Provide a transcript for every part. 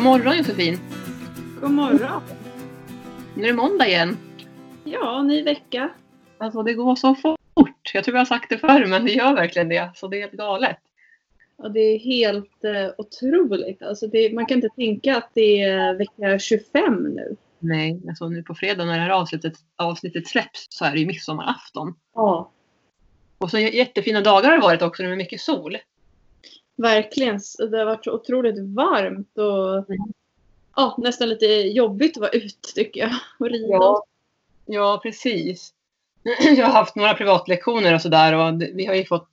God morgon Josefin! God morgon! Nu är det måndag igen. Ja, ny vecka. Alltså det går så fort. Jag tror jag har sagt det förr men det gör verkligen det. Så det är helt galet. Ja, det är helt eh, otroligt. Alltså det, man kan inte tänka att det är vecka 25 nu. Nej, alltså nu på fredag när det här avsnittet, avsnittet släpps så är det ju midsommarafton. Ja, Och så jättefina dagar har det varit också med mycket sol. Verkligen. Det har varit så otroligt varmt och Mm. ja, nästan lite jobbigt att vara ute tycker jag. Och rida. Ja, ja precis. Jag har haft några privatlektioner och sådär och vi har ju fått,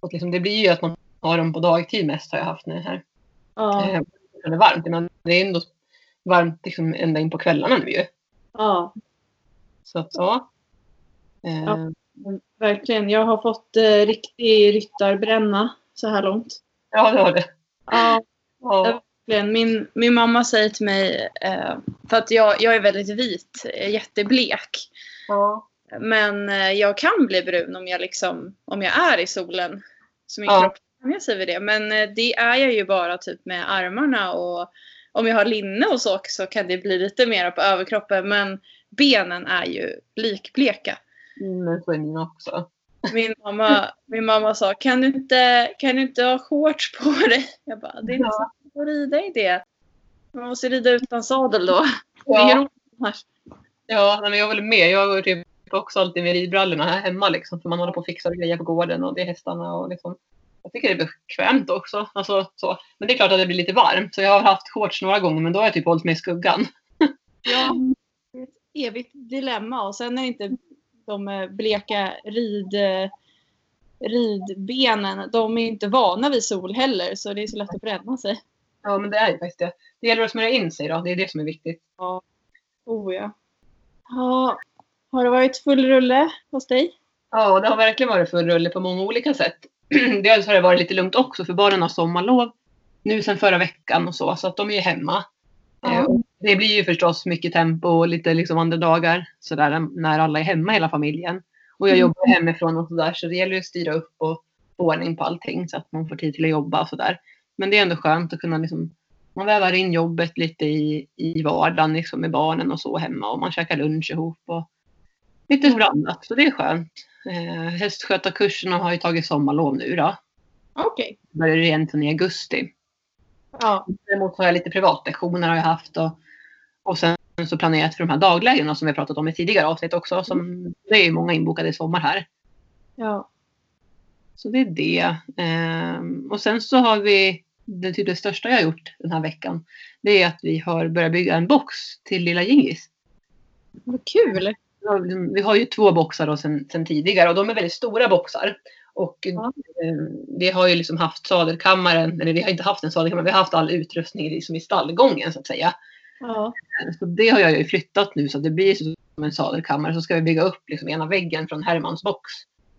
fått liksom, det blir ju att man har dem på dagtid mest har jag haft nu här. Ja, Eh, Det är varmt, men det är ändå varmt liksom ända in på kvällarna nu ju. ja, Så att ja. Eh, Ja. verkligen. Jag har fått eh, riktig ryttarbränna så här långt. Ja, det har det. Ja, Ja. Min, min mamma säger till mig, eh, för att jag, jag är väldigt vit, eh, jätteblek. Ja. Men eh, jag kan bli brun om jag, liksom, om jag är i solen. Så min Ja. kropp vänjer sig vid det. Men det är jag ju bara typ med armarna och om jag har linne och så så kan det bli lite mer på överkroppen. Men benen är ju likbleka. Mm, Men så är mina också. Min mamma, min mamma sa, kan du, inte, kan du inte ha shorts på dig? Jag bara, det är inte Ja. så att rida i det. Man måste rida utan sadel då. Det är Ja, roligt annars. ja men jag håller med. Jag har typ också alltid med ridbrallorna här hemma liksom. För man håller på och fixar grejer på gården och det är hästarna och liksom. Jag tycker det är bekvämt också. Alltså, så. Men det är klart att det blir lite varmt. Så jag har haft shorts några gånger men då har jag typ hållit mig i skuggan. Ja, det är ett evigt dilemma. Och sen är det inte de eh, bleka rid, eh, ridbenen, de är inte vana vid sol heller. Så det är så lätt att bränna sig. Ja men det är ju faktiskt det. Det gäller att smörja in sig då. Det är det som är viktigt. Oh ja. ja. Har det varit full rulle hos dig? Ja, det har verkligen varit full rulle på många olika sätt. Dels har det varit lite lugnt också för barnen har sommarlov nu sen förra veckan och så, så att de är ju hemma. Ja. Eh, Det blir ju förstås mycket tempo och lite liksom andra dagar sådär när alla är hemma hela familjen. Och jag Mm. jobbar hemifrån och sådär så det gäller ju att styra upp och få ordning på allting så att man får tid till att jobba och sådär. Men det är ändå skönt att kunna liksom man vävar in jobbet lite i, i vardagen liksom med barnen och så hemma och man käkar lunch ihop och lite blandat. Så det är skönt. Eh, hästskötarkurserna har ju tagit sommarlov nu då. Okej. Börjar det egentligen i augusti. Ja. Däremot har jag lite privatlektioner har jag haft och, och sen så planerat för de här daglägena som vi pratat om i tidigare avsnitt också. Som, det är ju många inbokade i sommar här. ja. Så det är det. Ehm, och sen så har vi det, typ det största jag har gjort den här veckan. Det är att vi har börjat bygga en box till lilla Gingis. Vad kul. Vi har Vi har ju två boxar då sen, sen tidigare och de är väldigt stora boxar. Och Ja. eh, vi har ju liksom haft sadelkammaren, eller vi har inte haft en sadelkammare, vi har haft all utrustning liksom i stallgången så att säga. Ja. Så det har jag ju flyttat nu så att det blir som en sadelkammare. Så ska vi bygga upp liksom ena väggen från Hermans box.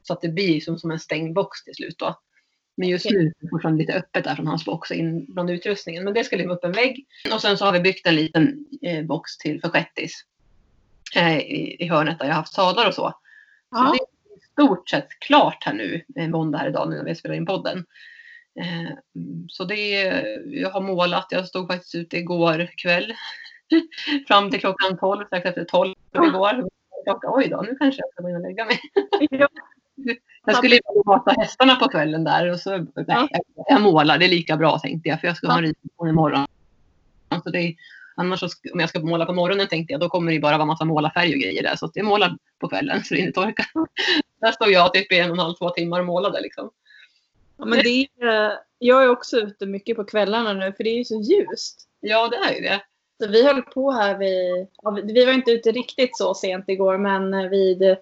Så att det blir som, som en stängd box till slut då. Men just nu är det fortfarande lite öppet där från hans box in bland utrustningen. Men det ska liksom upp en vägg. Och sen så har vi byggt en liten eh, box till för Shettis. Eh, i, I hörnet där jag har haft sadlar och så. Så Ja. det är i stort sett klart här nu, måndag här idag nu när vi spelar in podden. Eh, så det är, jag har målat, jag stod faktiskt ute igår kväll fram till klockan 12, strax efter 12 igår. Klockan, oj då, nu kanske jag ska gå in och lägga mig. Ja. Jag skulle mata hästarna på kvällen där och så, nej, jag, målar, det är lika bra tänkte jag för jag ska ha en ritning imorgon. Så det annars så, om jag ska måla på morgonen tänkte jag då kommer det bara vara massa målarfärg och grejer där så jag målar på kvällen så det inte torkar. Där stod jag typ i en och en halv, två timmar och målade liksom. Ja, men det är, eh, jag är också ute mycket på kvällarna nu för det är ju så ljust. Ja, det är ju det. Så vi höll på här vid, ja, vi- vi var inte ute riktigt så sent igår men eh, vid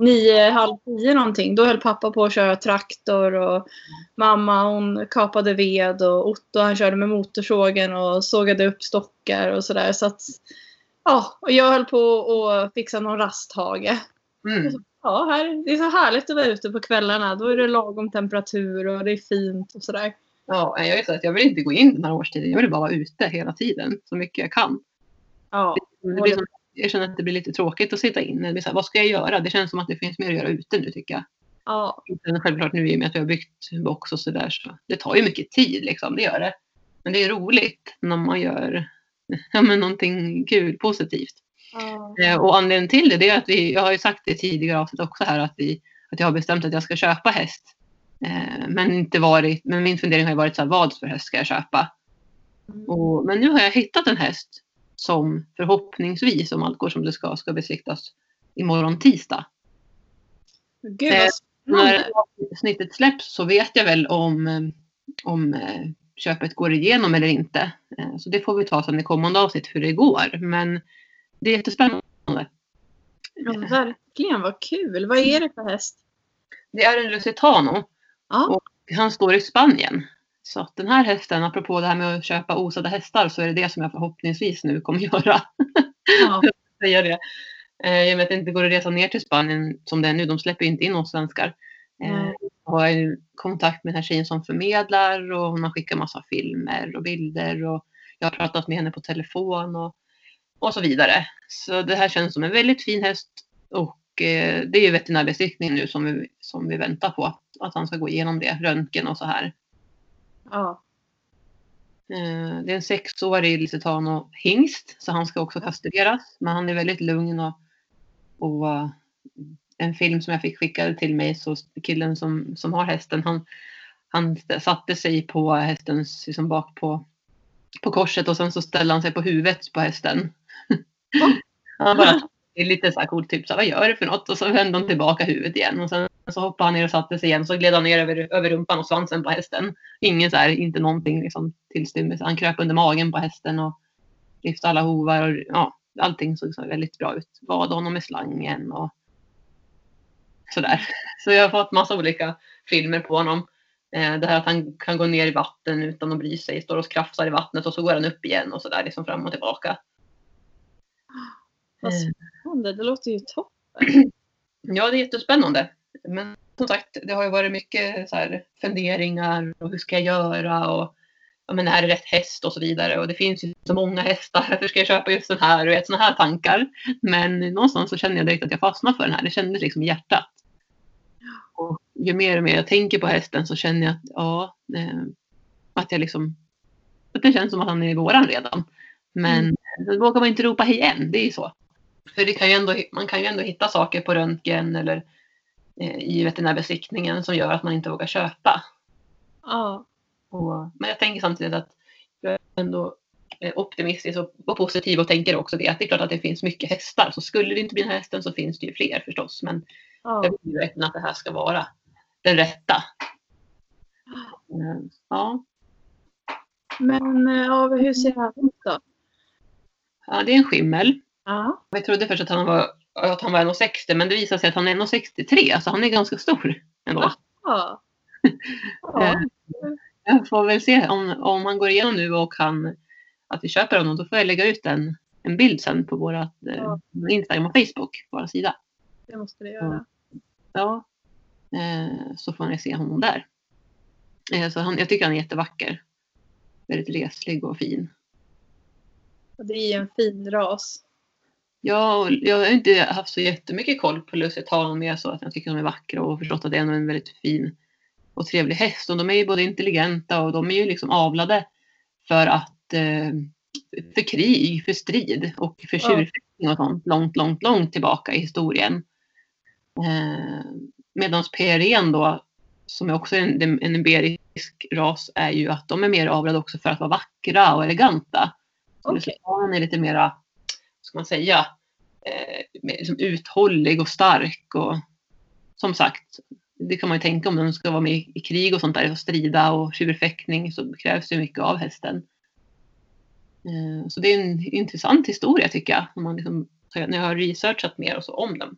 nio, halv tio någonting. Då höll pappa på att köra traktor och mamma hon kapade ved och Otto han körde med motorsågen och sågade upp stockar och sådär. Så att, ja, och jag höll på att fixa någon rasthage. Mm. Ja, här, det är så härligt att vara ute på kvällarna. Då är det lagom temperatur och det är fint och sådär. Ja, jag är så att jag vill inte gå in den här årstiden. Jag vill bara vara ute hela tiden så mycket jag kan. Ja, Det blir som, jag känner att det blir lite tråkigt att sitta inne. Det så här, vad ska jag göra? Det känns som att det finns mer att göra ute nu tycker jag. ja, självklart nu i och med att vi har byggt box och sådär så det tar ju mycket tid liksom, det gör det. Men det är roligt när man gör ja, men någonting kul, positivt. Ja. Eh, Och anledningen till det, det är att vi, jag har ju sagt det tidigare avsnitt också här, att, vi, att jag har bestämt att jag ska köpa häst. Eh, Men, inte varit, men min fundering har varit så här, vad för häst ska jag köpa? Mm. Och, men nu har jag hittat en häst som förhoppningsvis, om allt går som det ska, ska besiktas imorgon tisdag. Gud Eh, När avsnittet släpps så vet jag väl om, eh, om eh, köpet går igenom eller inte. Eh, Så det får vi ta sen i kommande avsnitt hur det går. Men det är jättespännande. Ja, verkligen, vad kul. Vad är det för häst? Det är en Lusitano. Ja. Och han står i Spanien. Så att den här hästen, apropå det här med att köpa osade hästar, så är det det som jag förhoppningsvis nu kommer göra. Ja. Säga det. I och med att det inte går att resa ner till Spanien som det är nu. De släpper inte in oss svenskar. Nej. Jag har kontakt med den här tjejen som förmedlar och hon har skickat massa filmer och bilder och jag har pratat med henne på telefon och, och så vidare. Så det här känns som en väldigt fin häst och eh, det är ju veterinärbesiktning nu som vi, som vi väntar på. Att han ska gå igenom det, röntgen och så här. Ja. Eh, Det är en sexårig Lusitano hingst så han ska också kastreras. Men han är väldigt lugn och, och eh, en film som jag fick skickad till mig så killen som, som har hästen han, han satte sig på hästens liksom bak på, på korset och sen så ställde han sig på huvudet på hästen. han bara, det är lite så här coolt, typ så här, vad gör du för något? Och så vände han tillbaka huvudet igen och sen så hoppade han ner och satte sig igen så gled han ner över, över rumpan och svansen på hästen. Ingen så här, inte någonting liksom tillstymmelse. Han kröp under magen på hästen och lyfte alla hovar och ja, allting såg så väldigt bra ut. Bad honom med slangen och sådär. Så jag har fått massa olika filmer på honom. Eh, det här att han kan gå ner i vatten utan att bry sig, står och krafsar i vattnet och så går han upp igen och sådär liksom fram och tillbaka. Vad Eh, spännande. Det låter ju toppen. Ja, det är jättespännande. Men som sagt, det har ju varit mycket så här funderingar och hur ska jag göra och ja, men är det rätt häst och så vidare. Och det finns ju så många hästar. Varför ska jag köpa just den här? Och sådana här tankar. Men någonstans så känner jag direkt att jag fastnar för den här. Det kändes liksom i hjärtat. Och ju mer och mer jag tänker på hästen så känner jag att ja, eh, att jag liksom att det känns som att han är våran redan. Men då vågar man inte ropa hej än. Det är ju så. För det kan ju ändå, man kan ju ändå hitta saker på röntgen eller eh, i veterinärbesiktningen som gör att man inte vågar köpa. Ja. Och, men jag tänker samtidigt att jag är ändå eh, optimistisk och, och positiv och tänker också det att det är klart att det finns mycket hästar. Så skulle det inte bli den här hästen så finns det ju fler förstås. Men jag ja. vill ju verkligen att det här ska vara den rätta. Eh, Ja, Men eh, ja, hur ser han ut då? ja, det är en skimmel. Ja. Vi trodde först att han var, att han var 1,60 men det visar sig att han är 1,63 så han är ganska stor ändå. Ja. Eh, ja. Jag får väl se om, om han går igenom nu och kan att vi köper honom. Då får jag lägga ut en, en bild sen på våra eh, Ja. Instagram och Facebook, vår sida. Det måste det göra. Ja, eh, så får ni se honom där. Eh, så han, jag tycker han är jättevacker. Väldigt reslig och fin. Det är en fin ras. Ja, och jag har inte haft så jättemycket koll på Lusitano mer så att jag tycker de är vackra och förstått att det är en väldigt fin och trevlig häst. Och de är ju både intelligenta och de är ju liksom avlade för att eh, för krig, för strid och för tjurfäktning och sånt långt, långt, långt tillbaka i historien. Eh, Medan PRN då, som är också en, en iberisk ras, är ju att de är mer avlade också för att vara vackra och eleganta. Så Okej. Lusitanen är lite mera, ska man säga, eh, liksom uthållig och stark och som sagt, det kan man ju tänka om de ska vara med i, krig och sånt där och strida och tjurfäktning så krävs det mycket av hästen. Eh, så det är en intressant historia tycker jag, när, man liksom, när jag har researchat mer och så om dem.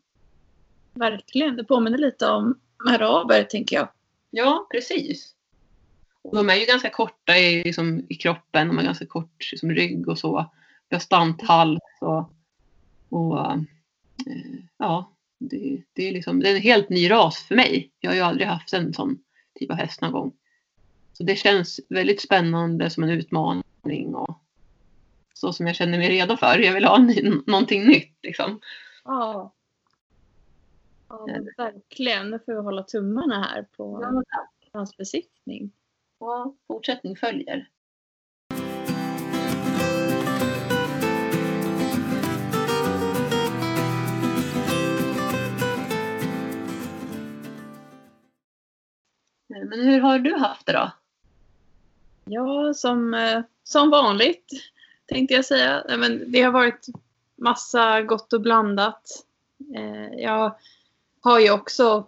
Verkligen. Det påminner lite om araber, tänker jag. Ja, precis. Och de är ju ganska korta i, liksom, i kroppen. De har ganska kort liksom, rygg och så. Stant hals och, och eh, ja, det, det, är liksom, det är en helt ny ras för mig. Jag har ju aldrig haft en sån typ av häst någon gång. Så det känns väldigt spännande som en utmaning och så som jag känner mig redo för. Jag vill ha ny, någonting nytt liksom. Ja. Ja, verkligen. Nu får vi hålla tummarna här på hans besiktning. Ja, fortsättning följer. Men hur har du haft det då? Ja, som, eh, som vanligt tänkte jag säga. Men det har varit massa gott och blandat. Eh, Jag har ju också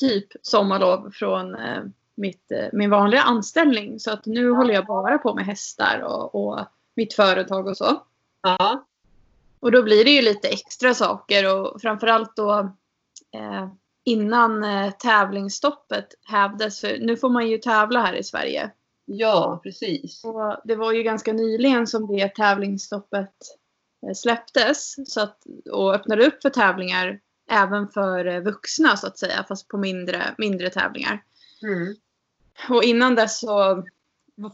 typ sommarlov från eh, mitt, min vanliga anställning. Så att nu håller jag bara på med hästar och, och mitt företag och så. Ja. Och då blir det ju lite extra saker och framförallt då eh, innan eh, tävlingsstoppet hävdes. För nu får man ju tävla här i Sverige. Ja, precis. Och det var ju ganska nyligen som det tävlingsstoppet eh, släpptes så att, och öppnade upp för tävlingar även för eh, vuxna så att säga, fast på mindre, mindre tävlingar. Mm. Och innan dess så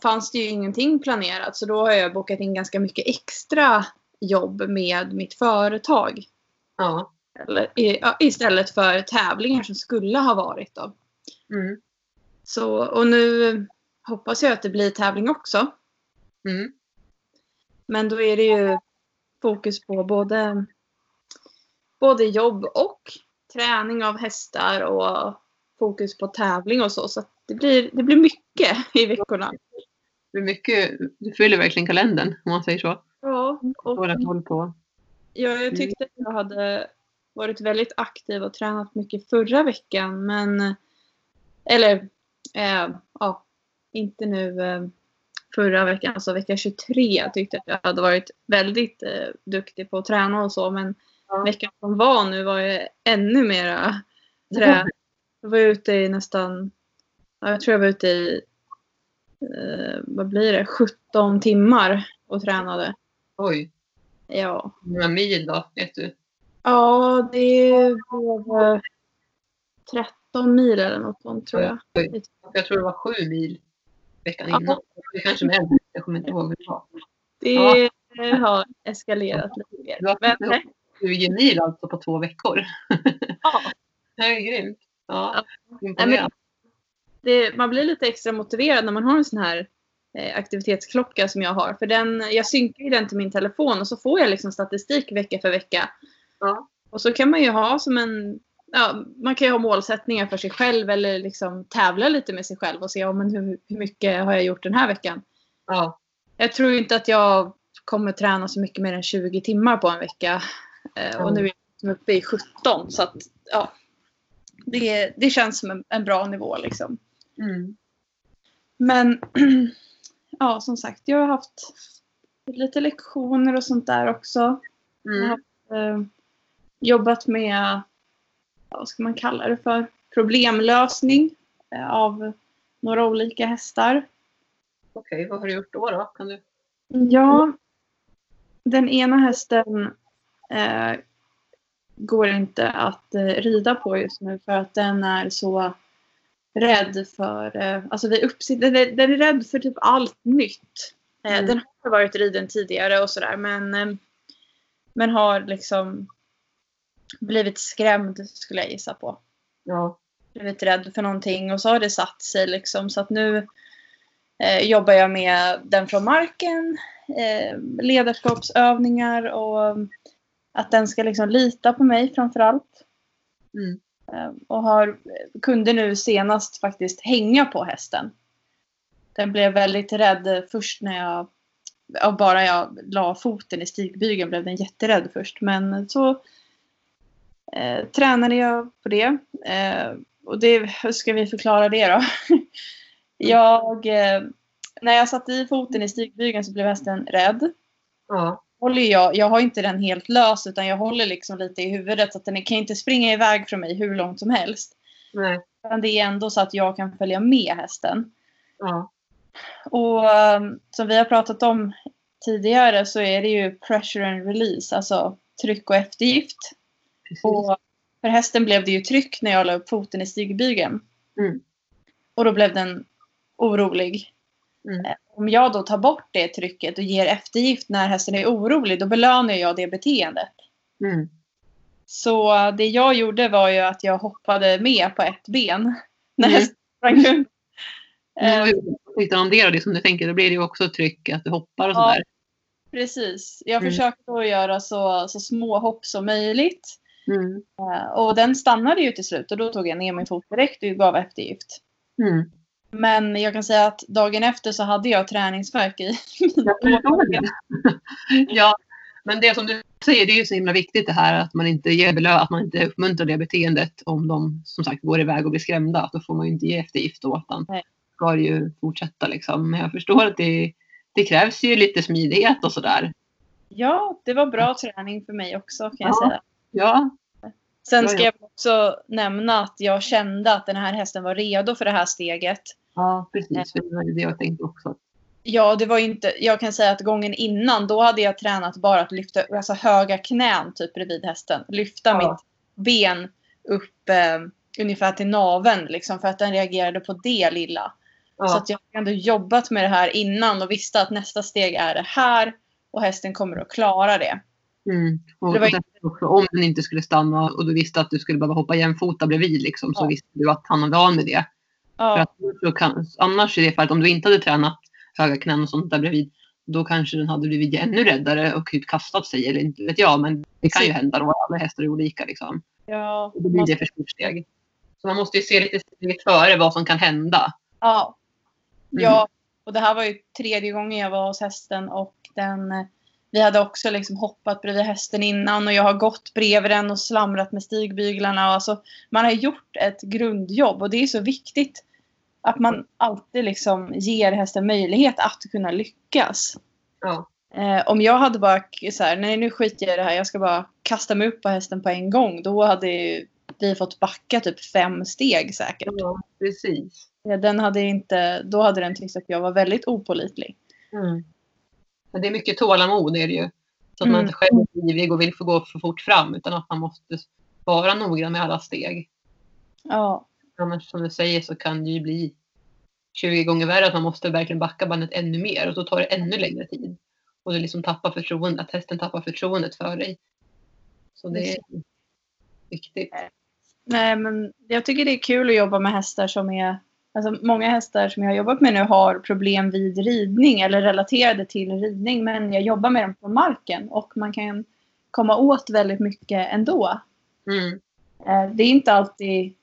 fanns det ju ingenting planerat så då har jag bokat in ganska mycket extra jobb med mitt företag. Ja. Eller, istället för tävlingar som skulle ha varit då. Mm. Så, och nu hoppas jag att det blir tävling också. Mm. Men då är det ju fokus på både, både jobb och träning av hästar och fokus på tävling och så. Så det, blir, det blir mycket i veckorna. Det mycket, du fyller verkligen kalendern om man säger så. Ja, och på. ja, jag tyckte att jag hade varit väldigt aktiv och tränat mycket förra veckan. Men, eller eh, ja, inte nu eh, förra veckan, alltså vecka 23 tyckte jag att jag hade varit väldigt eh, duktig på att träna och så. Men Ja. veckan som var nu var jag ännu mera trä. Jag var ute i nästan, ja, jag tror jag var ute i, eh, vad blir det, 17 timmar och tränade. Oj, Ja, många mil då? Vet du? Ja det eh, 13 mil eller något sånt tror jag. Jag tror det var sju mil veckan Ja. innan. Det kanske med. Jag kommer inte ihåg hur det var. Det har eskalerat lite mer. Du har Men, fått ihop 20 mil alltså på två veckor. ja, Det är grymt. Ja, men det, man blir lite extra motiverad när man har en sån här eh, aktivitetsklocka som jag har. För den, jag synkar ju den till min telefon och så får jag liksom statistik vecka för vecka. Ja. Och så kan man ju ha som en Ja, man kan ju ha målsättningar för sig själv eller liksom tävla lite med sig själv och se ja, men hur, hur mycket har jag gjort den här veckan. Ja. Jag tror inte att jag kommer träna så mycket mer än 20 timmar på en vecka. Eh, och Mm. nu är jag liksom uppe i 17 så att ja. Det, det känns som en, en bra nivå liksom. Mm. Men ja, som sagt, jag har haft lite lektioner och sånt där också. Mm. eh, jobbat med, vad ska man kalla det för, problemlösning eh, av några olika hästar. Okej, vad har du gjort då? då? Kan du... Ja, den ena hästen eh, går inte att eh, rida på just nu för att den är så rädd för, eh, alltså vi uppsitt, den, är, den är rädd för typ allt nytt. Eh, Mm. Den har varit riden tidigare och sådär men, eh, men har liksom blivit skrämd skulle jag gissa på. Ja. Blivit rädd för någonting och så har det satt sig liksom så att nu eh, jobbar jag med den från marken, eh, ledarskapsövningar och att den ska liksom lita på mig framför allt. Mm. Eh, och har, kunde nu senast faktiskt hänga på hästen. Den blev väldigt rädd först när jag, ja, bara jag la foten i stigbygeln blev den jätterädd först. Men så eh, tränade jag på det. Eh, och det, hur ska vi förklara det då? jag, eh, när jag satte i foten i stigbygeln så blev hästen rädd. Ja. Håller jag, jag har inte den helt lös utan jag håller liksom lite i huvudet så att den kan inte springa iväg från mig hur långt som helst. Nej. Men det är ändå så att jag kan följa med hästen. Ja. Och um, som vi har pratat om tidigare så är det ju pressure and release, alltså tryck och eftergift. Precis. Och för hästen blev det ju tryck när jag la upp foten i stigbygeln. Mm. Och då blev den orolig. Mm. Eh, Om jag då tar bort det trycket och ger eftergift när hästen är orolig, då belönar jag det beteendet. Mm. Så det jag gjorde var ju att jag hoppade med på ett ben när Mm. hästen sprang runt. Tittar om det, då, det som du tänker, då blir det ju också tryck att du hoppar och Ja. sådär. Precis. Jag Mm. försökte att göra så, så små hopp som möjligt. Mm. Eh, Och den stannade ju till slut och då tog jag ner min fot direkt och gav eftergift. Mm. Men jag kan säga att dagen efter så hade jag träningsvärk i Jag förstår det. ja, men det som du säger, det är ju så himla viktigt det här att man inte ger belö att man inte uppmuntrar det beteendet om de som sagt går iväg och blir skrämda. Då får man ju inte ge eftergift då, utan Nej. ska det ju fortsätta liksom. Men jag förstår att det, det krävs ju lite smidighet och sådär. Ja, det var bra träning för mig också kan jag Ja. säga. Ja, Sen ska ja. jag också nämna att jag kände att den här hästen var redo för det här steget. ja precis. Det var det jag tänkte också. Ja, det var inte, jag kan säga att gången innan då hade jag tränat bara att lyfta alltså höga knän typ bredvid hästen. Lyfta Ja. mitt ben upp eh, ungefär till naveln liksom för att den reagerade på det lilla. Så Ja, att jag har ändå jobbat med det här innan och visste att nästa steg är det här och hästen kommer att klara det. Mm. och, det var sen också, om den inte skulle stanna och du visste att du skulle behöva hoppa jämfota bredvid liksom, så Ja. visste du att han hade av med det. För Ja, att då kan, annars i det fallet, om du inte hade tränat höga knän och sånt där bredvid, då kanske den hade blivit ännu räddare och typ kastat sig eller inte vet jag. Men det kan ju hända då, alla hästar är olika liksom. ja, Och då blir det för stort steg. Så man måste ju se lite steget före vad som kan hända. ja. Mm. ja. Och det här var ju tredje gången jag var hos hästen och den vi hade också liksom hoppat bredvid hästen innan och jag har gått bredvid den och slamrat med stigbyglarna. Och alltså, man har gjort ett grundjobb och det är så viktigt att man alltid liksom ger hästen möjlighet att kunna lyckas. Ja. Eh, om jag hade bara så här, nej nu skiter jag i det här, jag ska bara kasta mig upp på hästen på en gång. Då hade vi fått backa typ fem steg säkert. ja, precis. Eh, Den hade inte, då hade den tyckt att jag var väldigt opålitlig. Mm. Men det är mycket tålamod är det ju. Så att man Mm. inte själv är ivrig och vill få gå för fort fram utan att man måste vara noggrann med alla steg. Ja, Annars som du säger så kan det ju bli 20 gånger värre att man måste verkligen backa bandet ännu mer och då tar det ännu längre tid. Och du liksom tappar förtroendet, att hästen tappar förtroendet för dig. Så det är viktigt. nej men jag tycker det är kul att jobba med hästar som är Alltså många hästar som jag har jobbat med nu har problem vid ridning eller relaterade till ridning men jag jobbar med dem på marken och man kan komma åt väldigt mycket ändå. Mm. Eh, Det är inte alltid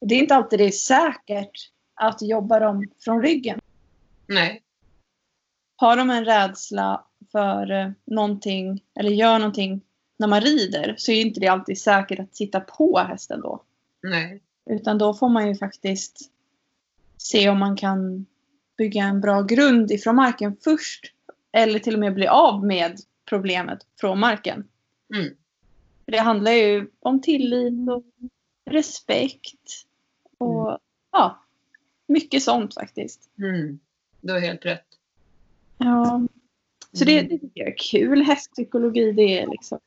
det är inte alltid det är säkert att jobba dem från ryggen. Nej. Har de en rädsla för eh, någonting eller gör någonting när man rider så är inte det alltid säkert att sitta på hästen då. Nej. Utan då får man ju faktiskt se om man kan bygga en bra grund ifrån marken först. Eller till och med bli av med problemet från marken. Mm. För det handlar ju om tillit och respekt. Och ja, mycket sånt faktiskt. Mm. Du har helt rätt. Ja. Så det, det tycker jag är kul. Hästpsykologi, det är liksom...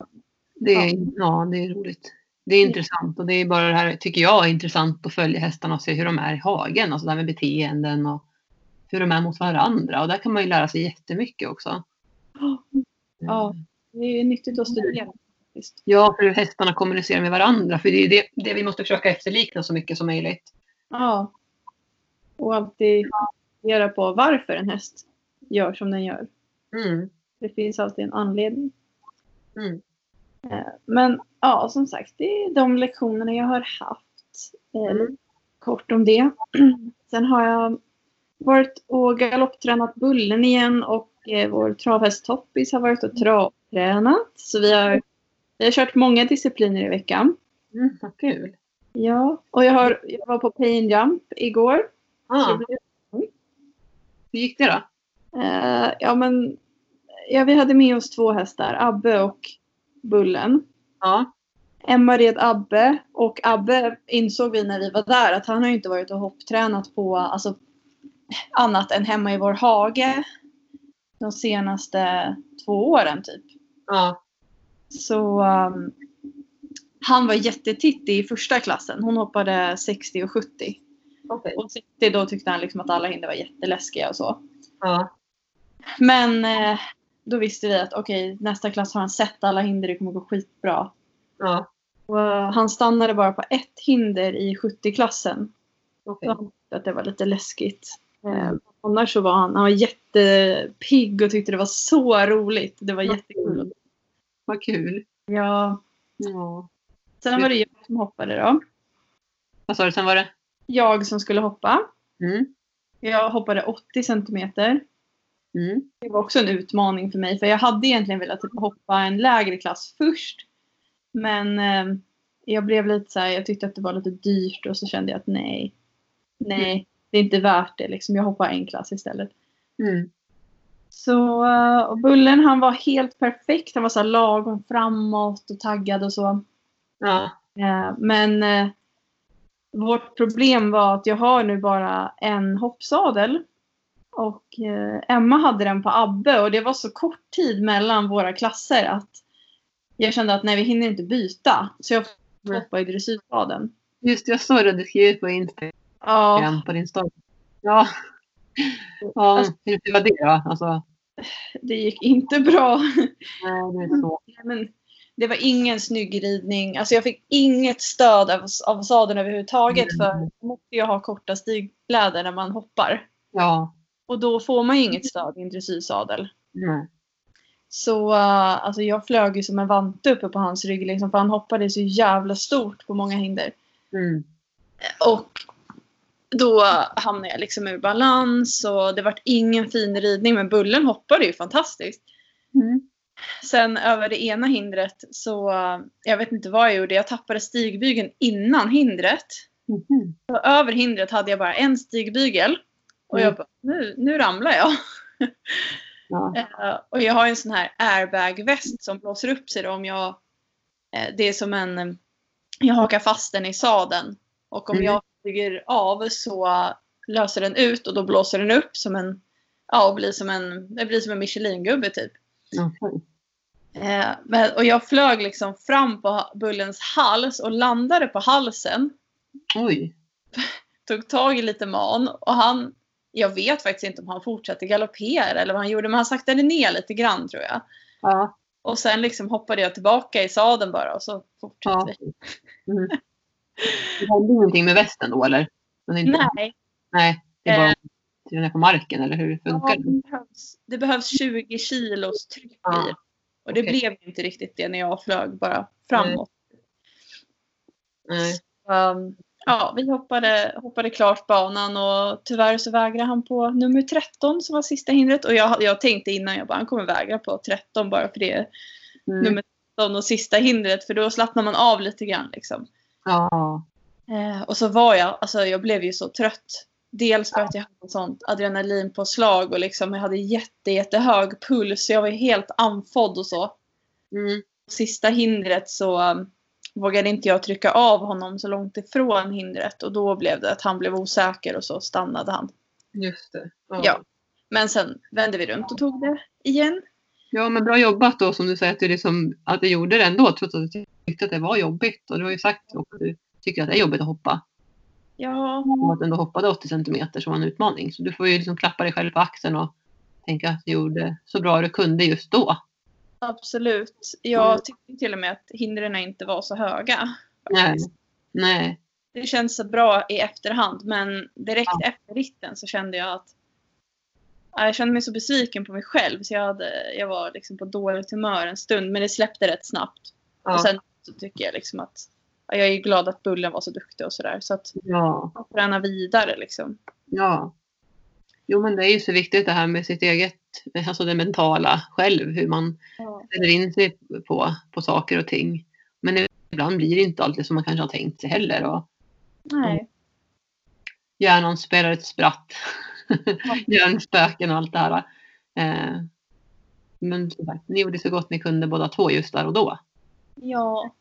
Det är, ja, det är roligt. Det är intressant och det är bara det här, tycker jag, är intressant att följa hästarna och se hur de är i hagen. Alltså det här med beteenden och hur de är mot varandra. Och där kan man ju lära sig jättemycket också. Ja. Det är nyttigt att studera. Ja, för hur hästarna kommunicerar med varandra. För det är det, det vi måste försöka efterlikna så mycket som möjligt. Ja. Och alltid fundera på varför en häst gör som den gör. Mm. Det finns alltid en anledning. Mm. Eh, Men ja, som sagt, det är de lektionerna jag har haft. Eh, Mm. Kort om det. Sen har jag varit och galopptränat Bullen igen och eh, vår travhäst Toppis har varit och travtränat. Så vi har, vi har kört många discipliner i veckan. Mm, vad kul. Ja, och jag, har, jag var på Pain Jump igår. Ah, hur gick det då? Eh, ja, men ja, vi hade med oss två hästar, Abbe och Bullen. Ja. Emma red Abbe och Abbe insåg vi när vi var där att han har ju inte varit och hopptränat på alltså, annat än hemma i vår hage de senaste två åren typ. Ja. Så um, han var jättetittig i första klassen. Hon hoppade 60 och 70. Okej. Och 60 då tyckte han liksom att alla hinder var jätteläskiga och så. Ja. Men eh, då visste vi att okej, nästa klass har han sett alla hinder, det kommer gå skitbra. Ja. Och, eh, han stannade bara på ett hinder i 70-klassen. Okej. Så att det var lite läskigt. Eh, annars så var han, han var jättepigg och tyckte det var så roligt. Det var jättekul. Vad kul. Ja. Ja. Sen var det jag som hoppade då. Vad sa du sen var det? Jag som skulle hoppa. Mm. Jag hoppade 80 centimeter. Mm. Det var också en utmaning för mig. För jag hade egentligen velat typ hoppa en lägre klass först. Men eh, jag blev lite så här, jag tyckte att det var lite dyrt och så kände jag att nej. Nej, det är inte värt det liksom. Jag hoppar en klass istället. Mm. Så eh, och Bullen han var helt perfekt. Han var så här lagom framåt och taggad och så. Ja. Eh, Men eh, vårt problem var att jag har nu bara en hoppsadel. Och eh, Emma hade den på Abbe och det var så kort tid mellan våra klasser att jag kände att nej, vi hinner inte byta. Så jag får hoppa i dressyrsadeln. Just jag såg det du skrev på Instagram Ja, på din story. Ja. Ja, Alltså- hur var det då? Alltså, det gick inte bra. nej, det är så. Men det var ingen snygg ridning. Alltså jag fick inget stöd av, av sadeln överhuvudtaget. Mm. För måste ju ha korta stigblädor när man hoppar. Ja. Och då får man ju inget stöd i en dressyrsadel. Nej. Så uh, alltså jag flög ju som en vante uppe på hans rygg. Liksom, för han hoppade så jävla stort på många hinder. Mm. Och då hamnade jag liksom ur balans och det vart ingen fin ridning. Men Bullen hoppade ju fantastiskt. Mm. Sen över det ena hindret så, uh, jag vet inte vad jag gjorde. Jag tappade stigbygeln innan hindret. Så över hindret hade jag bara en stigbygel. Och jag Mm. bara, nu, nu ramlar jag. Ja. Eh, och jag har en sån här airbag-väst som blåser upp sig då om jag... eh, det är som en... jag hakar fast den i sadeln. Och om Mm. jag flyger av så löser den ut och då blåser den upp som en... Ja, och blir som en, det blir som en Michelin-gubbe typ. Eh, men, och jag flög liksom fram på Bullens hals och landade på halsen. Oj. Tog tag i lite man och han... Jag vet faktiskt inte om han fortsatte galoppera eller vad han gjorde men han saktade ner lite grann tror jag. Ja. Och sen liksom hoppade jag tillbaka i sadeln bara och så fortsatte ja. vi. Mm. Det hände ingenting med västen då eller? Inte, Nej, Nej. Det är bara Eh. den är på marken eller hur funkar ja, det? behövs, det behövs 20 kilos tryck i Ja, det. Och det okej. blev inte riktigt det när jag flög bara framåt. Nej. Um, ja, vi hoppade, hoppade klart banan och tyvärr så vägrade han på nummer 13 som var sista hindret. Och jag, jag tänkte innan, jag bara han kommer vägra på 13 bara för det är Mm. nummer 13 och sista hindret för då slappnar man av lite grann liksom. Ja. Eh, och så var jag, alltså jag blev ju så trött. Dels för att jag hade sånt adrenalinpåslag och liksom jag hade jätte, jättehög puls. Så jag var helt andfådd och så. Mm. Sista hindret så vågade inte jag trycka av honom så långt ifrån hindret. Och då blev det att han blev osäker och så stannade han. Just det. Ja. Men sen vände vi runt och tog det igen. Ja, men bra jobbat då som du säger att du, liksom, att du gjorde det ändå trots att du tyckte att det var jobbigt. Och du har ju sagt att du tycker att det är jobbigt att hoppa. Ja, Och att du ändå hoppade 80 centimeter som var en utmaning. Så du får ju liksom klappa dig själv på axeln och tänka att du gjorde så bra du kunde just då. Absolut. Jag tyckte till och med att hindren inte var så höga. Nej. Nej. Det känns så bra i efterhand men direkt efter ritten så kände jag att ja, jag kände mig så besviken på mig själv så jag, hade, jag var liksom på dåligt humör en stund men det släppte rätt snabbt. Ja. Och sen så tycker jag liksom att ja, jag är glad att Bullen var så duktig och sådär så att ja. man tränar vidare liksom. Ja. Jo, men det är ju så viktigt det här med sitt eget, alltså det mentala själv, hur man ställer in sig på, på saker och ting. Men ibland blir det inte alltid som man kanske har tänkt sig heller. Och Nej. hjärnan spelar ett spratt. Hjärnspöken och allt det här. Eh, men som sagt, ni gjorde så gott ni kunde båda två just där och då. Ja.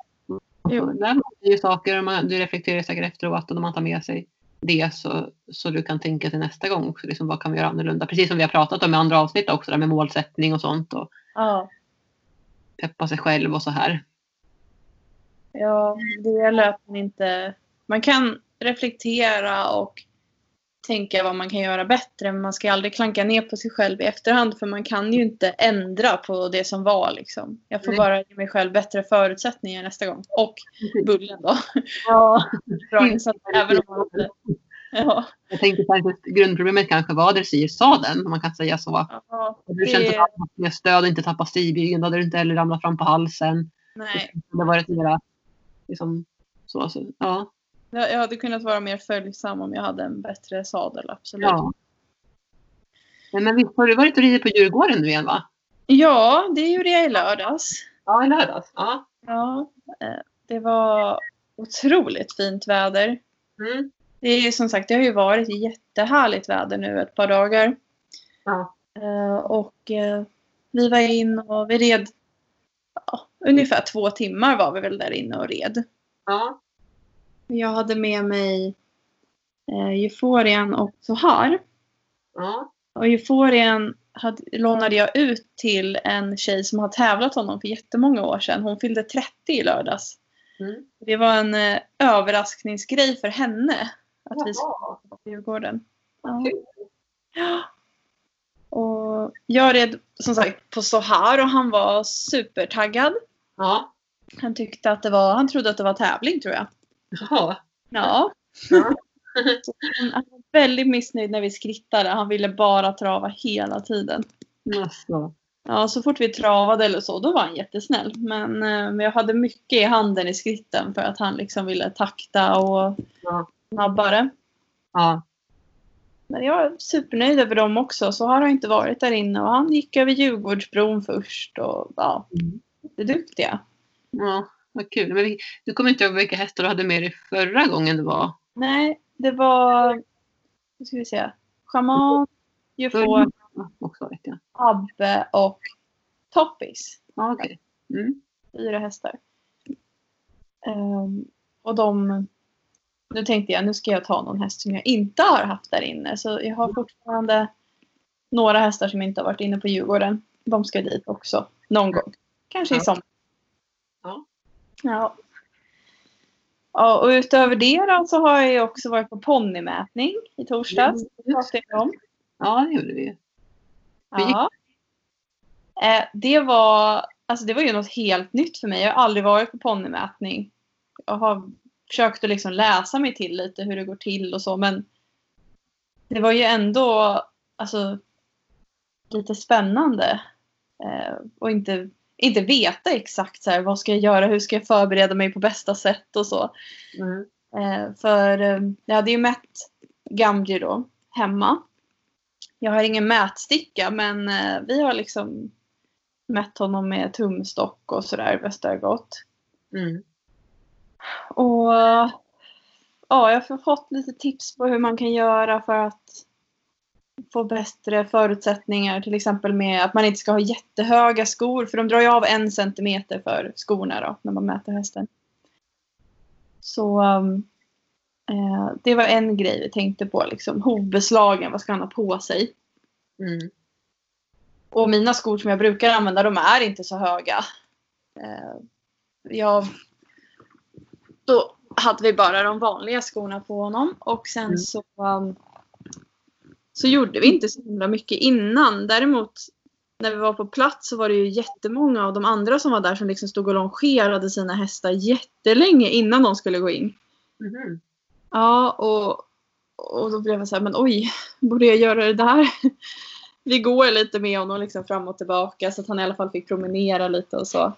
Jo. lär man ju saker och man, du reflekterar säkert efteråt och man tar med sig det så, så du kan tänka till nästa gång också. Liksom, vad kan vi göra annorlunda? Precis som vi har pratat om i andra avsnitt också, där med målsättning och sånt och Ja. peppa sig själv och så här. Ja, det gäller att man inte... Man kan reflektera och tänka vad man kan göra bättre. Men man ska aldrig klanka ner på sig själv i efterhand. För man kan ju inte ändra på det som var. Liksom. Jag får Nej. bara ge mig själv bättre förutsättningar nästa gång. Och Bullen då. Ja. Bra insats, även om man inte... Ja, Jag tänkte faktiskt grundproblemet kanske var dressyrsadeln, om man kan säga så. ja Hade du känt att det, du hade mer stöd och inte tappat stigbygeln, då hade du inte heller ramlat fram på halsen. nej. Det hade varit mera liksom, så, så, ja. Jag hade kunnat vara mer följsam om jag hade en bättre sadel, absolut. Ja. Nej, Men visst har du varit och ridit på Djurgården nu igen va? Ja, det gjorde jag i lördags. Ja, i lördags. Ja. Ja, eh, det var otroligt fint väder. Mm. Det är ju som sagt, det har ju varit jättehärligt väder nu ett par dagar. Ja. Eh, Och eh, vi var in och vi red ja, ungefär två timmar var vi väl där inne och red. Ja. Jag hade med mig eh, Euphorian och Sohar. Ja. Och Euphorian hade, lånade jag ut till en tjej som har tävlat honom för jättemånga år sedan. Hon fyllde 30 i lördags. Mm. Det var en eh, överraskningsgrej för henne att vi skulle på Djurgården. Ja. Ja. Och jag red som sagt på Sohar och han var supertaggad. Ja. Han tyckte att det var, han trodde att det var tävling tror jag. Jaha. Ja. Ja. Han var väldigt missnöjd när vi skrittade. Han ville bara trava hela tiden. Alltså. Ja, så fort vi travade eller så, då var han jättesnäll. Men eh, jag hade mycket i handen i skritten för att han liksom ville takta och Ja. snabbare. Ja. Men jag är supernöjd över dem också. Så har han inte varit där inne och han gick över Djurgårdsbron först och ja, Mm. jätteduktiga. Ja, vad kul. Men du kommer inte ihåg vilka hästar du hade med dig förra gången du var? Nej, det var, vad ska vi Shaman, också vet jag. Abbe och Toppis. Ja, okej. Mm. Fyra hästar. Ehm, och de... Nu tänkte jag, nu ska jag ta någon häst som jag inte har haft där inne. Så jag har fortfarande några hästar som inte har varit inne på Djurgården. De ska dit också. Någon gång. Kanske i sommar. Ja. Ja. Och utöver det då, så har jag ju också varit på ponnymätning i torsdags. Om. Ja, det gjorde vi ju. Ja. Eh, det, var, alltså det var ju något helt nytt för mig. Jag har aldrig varit på ponnymätning. Jag har försökt att liksom läsa mig till lite hur det går till och så. Men det var ju ändå alltså, lite spännande. Eh, och inte, inte veta exakt så här, vad ska jag göra, hur ska jag förbereda mig på bästa sätt och så. Mm. Eh, för eh, jag hade ju mätt Gamji då hemma. Jag har ingen mätsticka men eh, vi har liksom mätt honom med tumstock och sådär bäst det gått. Mm. Och ja, jag har fått lite tips på hur man kan göra för att få bättre förutsättningar. Till exempel med att man inte ska ha jättehöga skor för de drar ju av en centimeter för skorna då när man mäter hästen. Så um, eh, det var en grej vi tänkte på. Liksom, hovbeslagen, vad ska han ha på sig? Mm. Och mina skor som jag brukar använda, de är inte så höga. Eh, jag, då hade vi bara de vanliga skorna på honom. Och sen Mm. så, um, så gjorde vi inte så himla mycket innan. Däremot när vi var på plats så var det ju jättemånga av de andra som var där som liksom stod och longerade sina hästar jättelänge innan de skulle gå in. Mhm. Ja, och, och då blev jag så här, men oj, borde jag göra det där? Vi går lite med honom liksom fram och tillbaka så att han i alla fall fick promenera lite och så.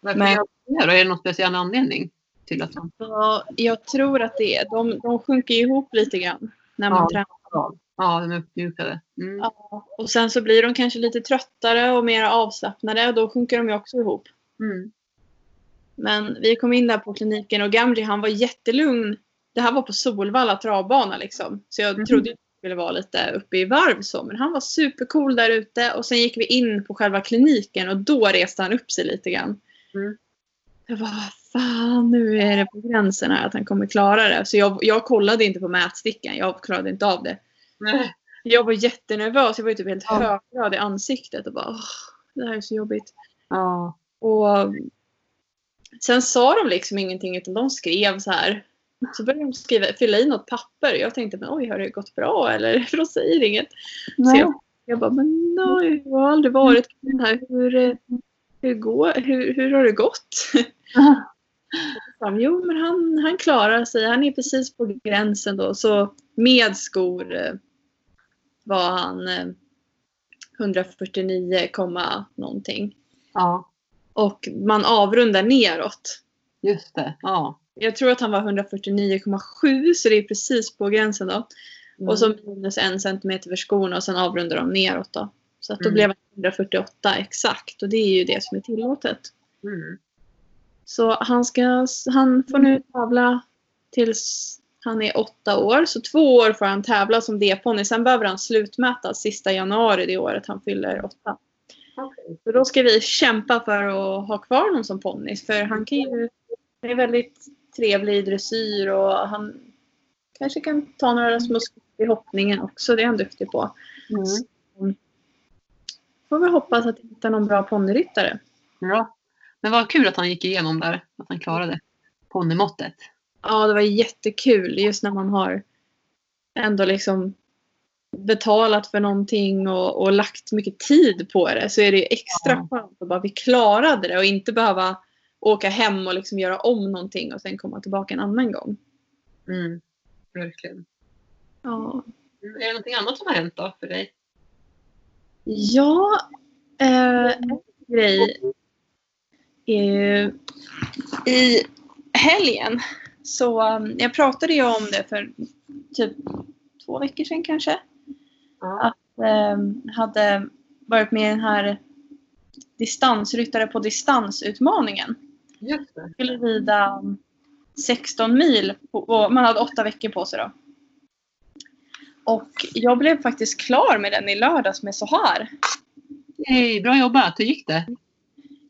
Varför Men- gör? Är det någon speciell anledning till att man... så jag tror att det är, de, de sjunker ihop lite grann när man Ja. tränar. Ja, de är uppmjukade. Mm. Ja, och sen så blir de kanske lite tröttare och mer avslappnade och då sjunker de ju också ihop. Mm. Men vi kom in där på kliniken och Gamji han var jättelugn. Det här var på Solvalla travbana liksom. Så jag Mhm. trodde att det skulle vara lite uppe i varv så. Men han var supercool där ute. Och sen gick vi in på själva kliniken och då reste han upp sig lite grann. Mm. Jag bara, fan nu är det på gränsen här att han kommer klara det. Så jag, jag kollade inte på mätstickan. Jag klarade inte av det. Nej. Jag var jättenervös. Jag var ju typ helt Ja. högröd i ansiktet och bara, åh, det här är så jobbigt. Ja. Och sen sa de liksom ingenting utan de skrev så här. Så började de skriva, fylla i något papper. Jag tänkte men oj har det gått bra eller? För de säger inget. Så jag, jag bara men nej jag har aldrig varit på den här. Hur, hur, går, hur, hur har det gått? Så, jo men han, han klarar sig. Han är precis på gränsen då. Så med skor eh, var han eh, 149, komma någonting. ja, Och man avrundar neråt. just det. Ja. jag tror att han var 149,7 så det är precis på gränsen då. Mm. Och så minus en centimeter för skorna och sen avrundar de neråt då. Så att då Mm. blev han 148 exakt och det är ju det som är tillåtet. Mm. Så han, ska, han får nu tävla tills han är åtta år. Så två år får han tävla som D-ponny. Sen behöver han slutmätas sista januari det året han fyller åtta. Okej. Så då ska vi kämpa för att ha kvar honom som ponny. För han kan ju... Det är väldigt trevlig i dressyr och han kanske kan ta några små skutt i hoppningen också. Det är han duktig på. Mm. Får vi hoppas att vi hittar någon bra ponnyryttare. Bra. Men vad kul att han gick igenom där. Att han klarade ponnymåttet. Ja, det var jättekul just när man har ändå liksom betalat för någonting och, och lagt mycket tid på det så är det ju extra Ja. skönt att bara vi klarade det och inte behöva åka hem och liksom göra om någonting och sen komma tillbaka en annan gång. Mm. Verkligen. Ja, Mm. Är det någonting annat som har hänt då för dig? ja eh, en grej är ju i helgen så um, jag pratade ju om det för typ två veckor sedan kanske. Ja. eh, hade varit med i den här distansryttare på distansutmaningen. Just det. Skulle rida 16 mil på, man hade åtta veckor på sig då. Och jag blev faktiskt klar med den i lördags med så här. Hej, bra jobbat. Hur gick det?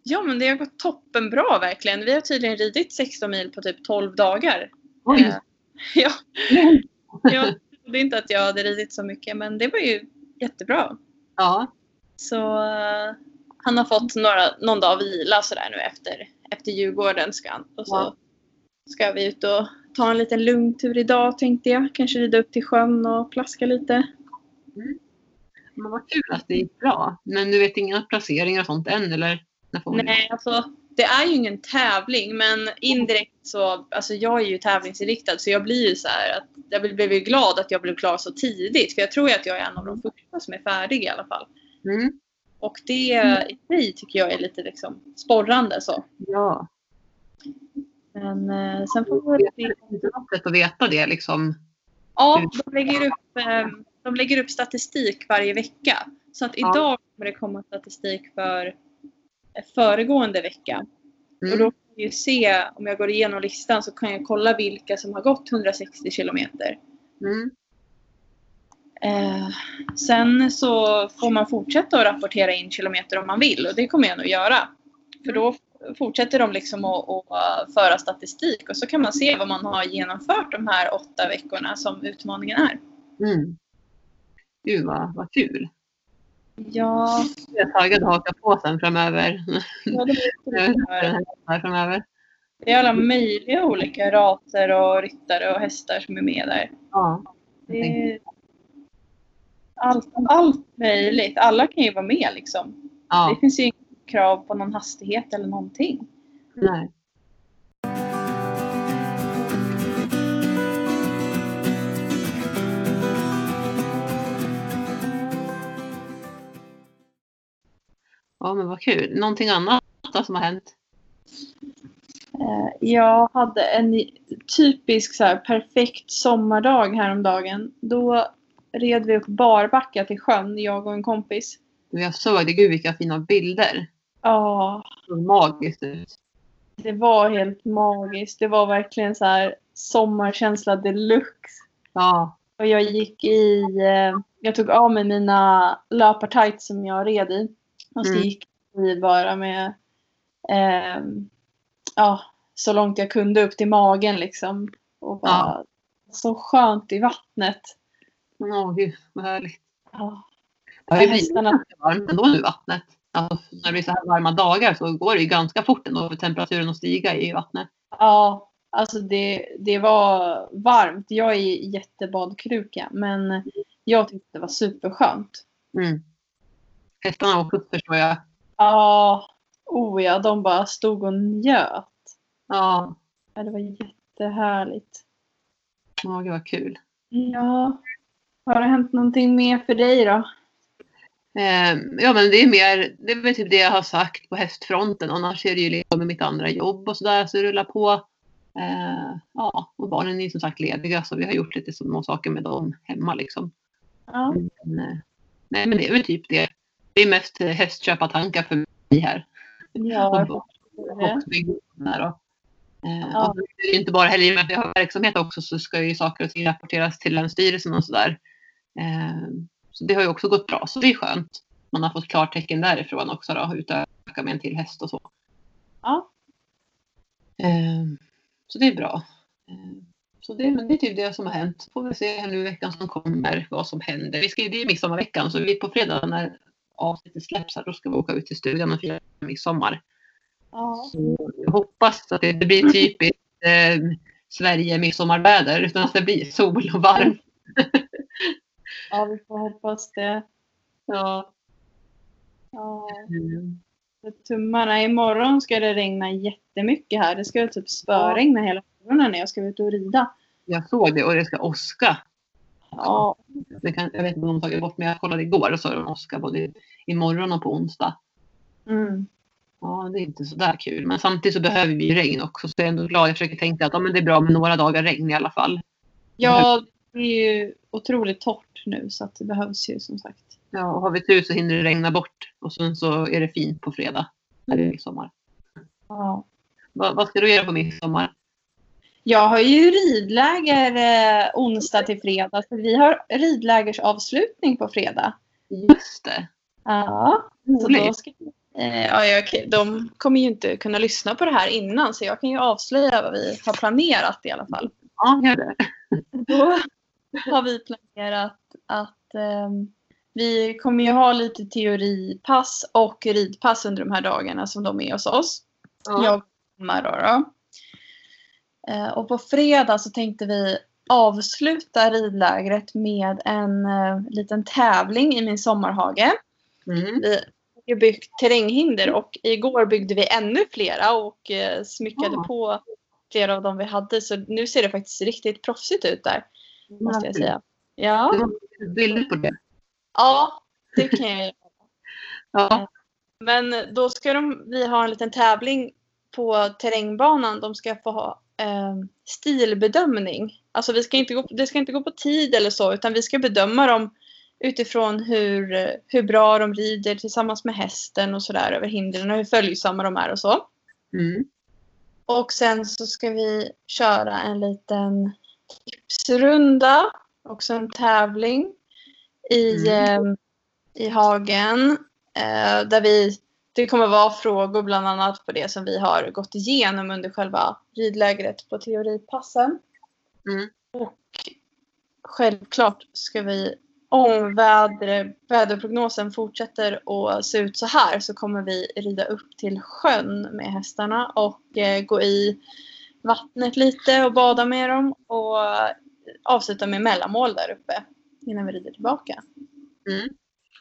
Ja men det har gått toppenbra verkligen. Vi har tydligen ridit 16 mil på typ 12 dagar. Oj. Eh, ja, jag trodde inte att jag hade ridit så mycket men det var ju jättebra. Ja. Så eh, han har fått några, någon dag vila sådär nu efter, efter Djurgården. Ska han. Och så Ja. ska vi ut och ta en liten lugn tur idag tänkte jag. Kanske rida upp till sjön och plaska lite. Men vad kul att det gick bra. Men du vet inga placeringar och sånt än eller? Nej, alltså det är ju ingen tävling men indirekt så, alltså jag är ju tävlingsinriktad så jag blir ju så här att jag blev- ju glad att jag blev klar så tidigt för jag tror ju att jag är en av de första som är färdig i alla fall. Mm. Och det i sig tycker jag är lite liksom sporrande så. Ja. Men eh, sen får vi Det se. är något sätt att veta det liksom. Ja, de lägger, upp, eh, de lägger upp statistik varje vecka. Så att idag kommer det komma statistik för föregående vecka. Och Mm. då kan jag se, om jag går igenom listan så kan jag kolla vilka som har gått 160 kilometer. Mm. Eh, sen så får man fortsätta att rapportera in kilometer om man vill och det kommer jag nog göra. För då fortsätter de liksom att, att uh, föra statistik och så kan man se vad man har genomfört de här åtta veckorna som utmaningen är. Mm. Gud vad, vad kul. Ja, Jag är taggad att haka på sen framöver. ja det, framöver. det är alla möjliga olika raser och ryttare och hästar som är med där. Ja. Det är allt, allt möjligt. Alla kan ju vara med liksom. Det Ja. finns ju inget krav på någon hastighet eller någonting. Nej. Ja men vad kul. Någonting annat då som har hänt? Eh, Jag hade en typisk så här, perfekt sommardag häromdagen. Då red vi upp barbacka till sjön, jag och en kompis. Jag såg det. Gud vilka fina bilder. Ja, Det magiskt ut. det var helt magiskt. Det var verkligen så här sommarkänsla deluxe. Ja. Och jag gick i, eh, jag tog av mig mina löpartights som jag red i. Och så Mm. gick vi bara med, eh, ja, så långt jag kunde upp till magen liksom. Och bara, Ja. så skönt i vattnet. Åh gud vad härligt. Ja. Det Hästarna- ganska varmt ändå nu vattnet. Alltså, när det blir så här varma dagar så går det ju ganska fort ändå för temperaturen att stiga i vattnet. Ja, alltså det, det var varmt. Jag är jättebadkruka men jag tyckte det var superskönt. Mm. Hästarna också förstår jag. Ja, oh ja, de bara stod och njöt. Ja, Ja, det var jättehärligt. ja gud vad kul. Ja, har det hänt någonting mer för dig då? Eh, ja men det är mer, det är väl typ det jag har sagt på hästfronten. Annars är det ju liksom med mitt andra jobb och sådär så det rullar på. Eh, ja, och barnen är som sagt lediga så vi har gjort lite små saker med dem hemma liksom. Ja. Men, eh, nej men det är väl typ det. Det är mest hästköpartankar för mig här. Ja, Och- och här då. Eh, Ja. och är inte bara heller i och med att vi har verksamhet också så ska ju saker och ting rapporteras till Länsstyrelsen och sådär. Eh, så det har ju också gått bra så det är skönt. Man har fått klartecken därifrån också då, utöka med en till häst och så. Ja. Eh, så det är bra. Så det, men det är typ det som har hänt. Får vi se här nu veckan som kommer vad som händer. Vi ska det är midsommarveckan så vi på fredag när avsnittet släpps här då ska vi åka ut till stugan och fira midsommar. Ja. Så jag hoppas att det inte blir typiskt eh, Sverige midsommarväder utan att det blir sol och varmt. ja, vi får hoppas det. Ja. Ja. Mm. Tummarna. Imorgon ska det regna jättemycket här. Det ska typ spöregna hela morgonen när jag ska ut och rida. Jag såg det och det ska åska. Ja. Det kan, jag vet inte om de har tagit bort men jag kollade igår och så är det åska både imorgon och på onsdag. Mm. Ja, det är inte så där kul. Men samtidigt så behöver vi regn också. Så jag är ändå glad. Jag försöker tänka att ja, men det är bra med några dagar regn i alla fall. Ja, det är ju otroligt torrt nu så att det behövs ju som sagt. Ja, och har vi tur så hinner det regna bort. Och sen så är det fint på fredag. När det är midsommar. Ja. Vad, vad ska du göra på midsommar? Jag har ju ridläger eh, onsdag till fredag. Så vi har ridlägersavslutning på fredag. Just det. Ja. Så då ska, eh, ja, jag, de kommer ju inte kunna lyssna på det här innan så jag kan ju avslöja vad vi har planerat i alla fall. Ja, gör det. Då har vi planerat att ehm, vi kommer ju ha lite teoripass och ridpass under de här dagarna som de är hos oss. Jag och Emma då. då. Eh, och på fredag så tänkte vi avsluta ridlägret med en eh, liten tävling i min sommarhage. Mm. Vi har byggt terränghinder och igår byggde vi ännu flera och eh, smyckade Ja. på flera av dem vi hade. Så nu ser det faktiskt riktigt proffsigt ut där, måste jag säga. Ja, Du har bilder på det. ja det kan jag göra. Ja. Men då ska de, vi ha en liten tävling på terrängbanan. De ska få ha eh, stilbedömning. Alltså vi ska inte gå, det ska inte gå på tid eller så utan vi ska bedöma dem utifrån hur, hur bra de rider tillsammans med hästen och sådär över hindren och hur följsamma de är och så. Mm. Och sen så ska vi köra en liten tipsrunda. Också en tävling. I, eh, i hagen. Eh, där vi, det kommer vara frågor bland annat på det som vi har gått igenom under själva ridlägret på teoripassen. Mm. Och självklart ska vi om väder, väderprognosen fortsätter att se ut så här så kommer vi rida upp till sjön med hästarna och eh, gå i vattnet lite och bada med dem och avsluta med mellanmål där uppe innan vi rider tillbaka. Mm.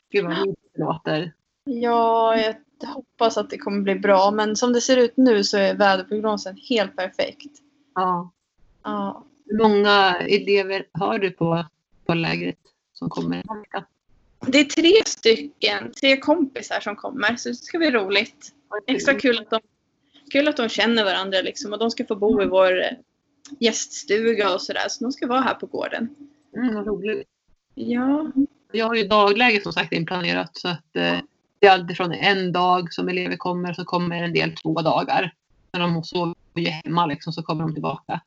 Gud vad det låter. Ja, jag hoppas att det kommer bli bra men som det ser ut nu så är väderprognosen helt perfekt. Ja. Ja, Hur många elever har du på, på lägret som kommer? det är tre stycken, tre kompisar som kommer så det ska bli roligt. Extra kul att de, kul att de känner varandra liksom och de ska få bo i vår eh, gäststuga och sådär så de ska vara här på gården. Mm, vad roligt. Ja, Jag har ju dagläge som sagt inplanerat så att eh, det är alltifrån en dag som elever kommer så kommer en del två dagar. När de sover ju hemma liksom så kommer de tillbaka.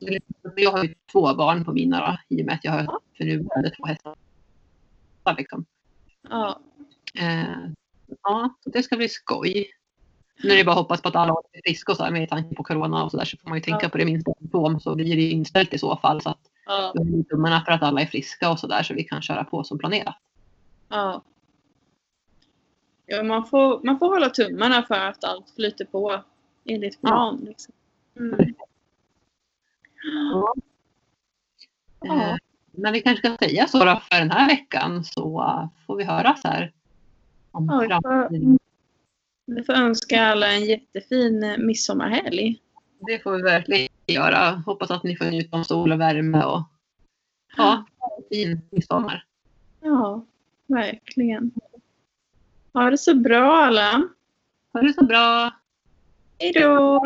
Lite- jag har ju två barn på mina då, i och med att jag har för nuvarande två hästar. Liksom. ja, Eh, ja, det ska bli skoj. Nu är det bara att hoppas på att alla är friska och så här med tanke på corona och så där så får man ju tänka Ja. på det minsta symptom så blir det inställt i så fall så att ja, vi tummarna för att alla är friska och så där så vi kan köra på som planerat. ja. Ja man, får, man får hålla tummarna för att allt flyter på enligt plan. Liksom. Mm. Ja. Ja. Eh, Men vi kanske ska säga så då för den här veckan så får vi höras här. Om Ja, vi får-. Vi får önska alla en jättefin eh, midsommarhelg. Det får vi verkligen göra. Hoppas att ni får njuta av sol och värme och ja, fin midsommar. Ja, verkligen. Ha det så bra alla. Ha det så bra. Hej då!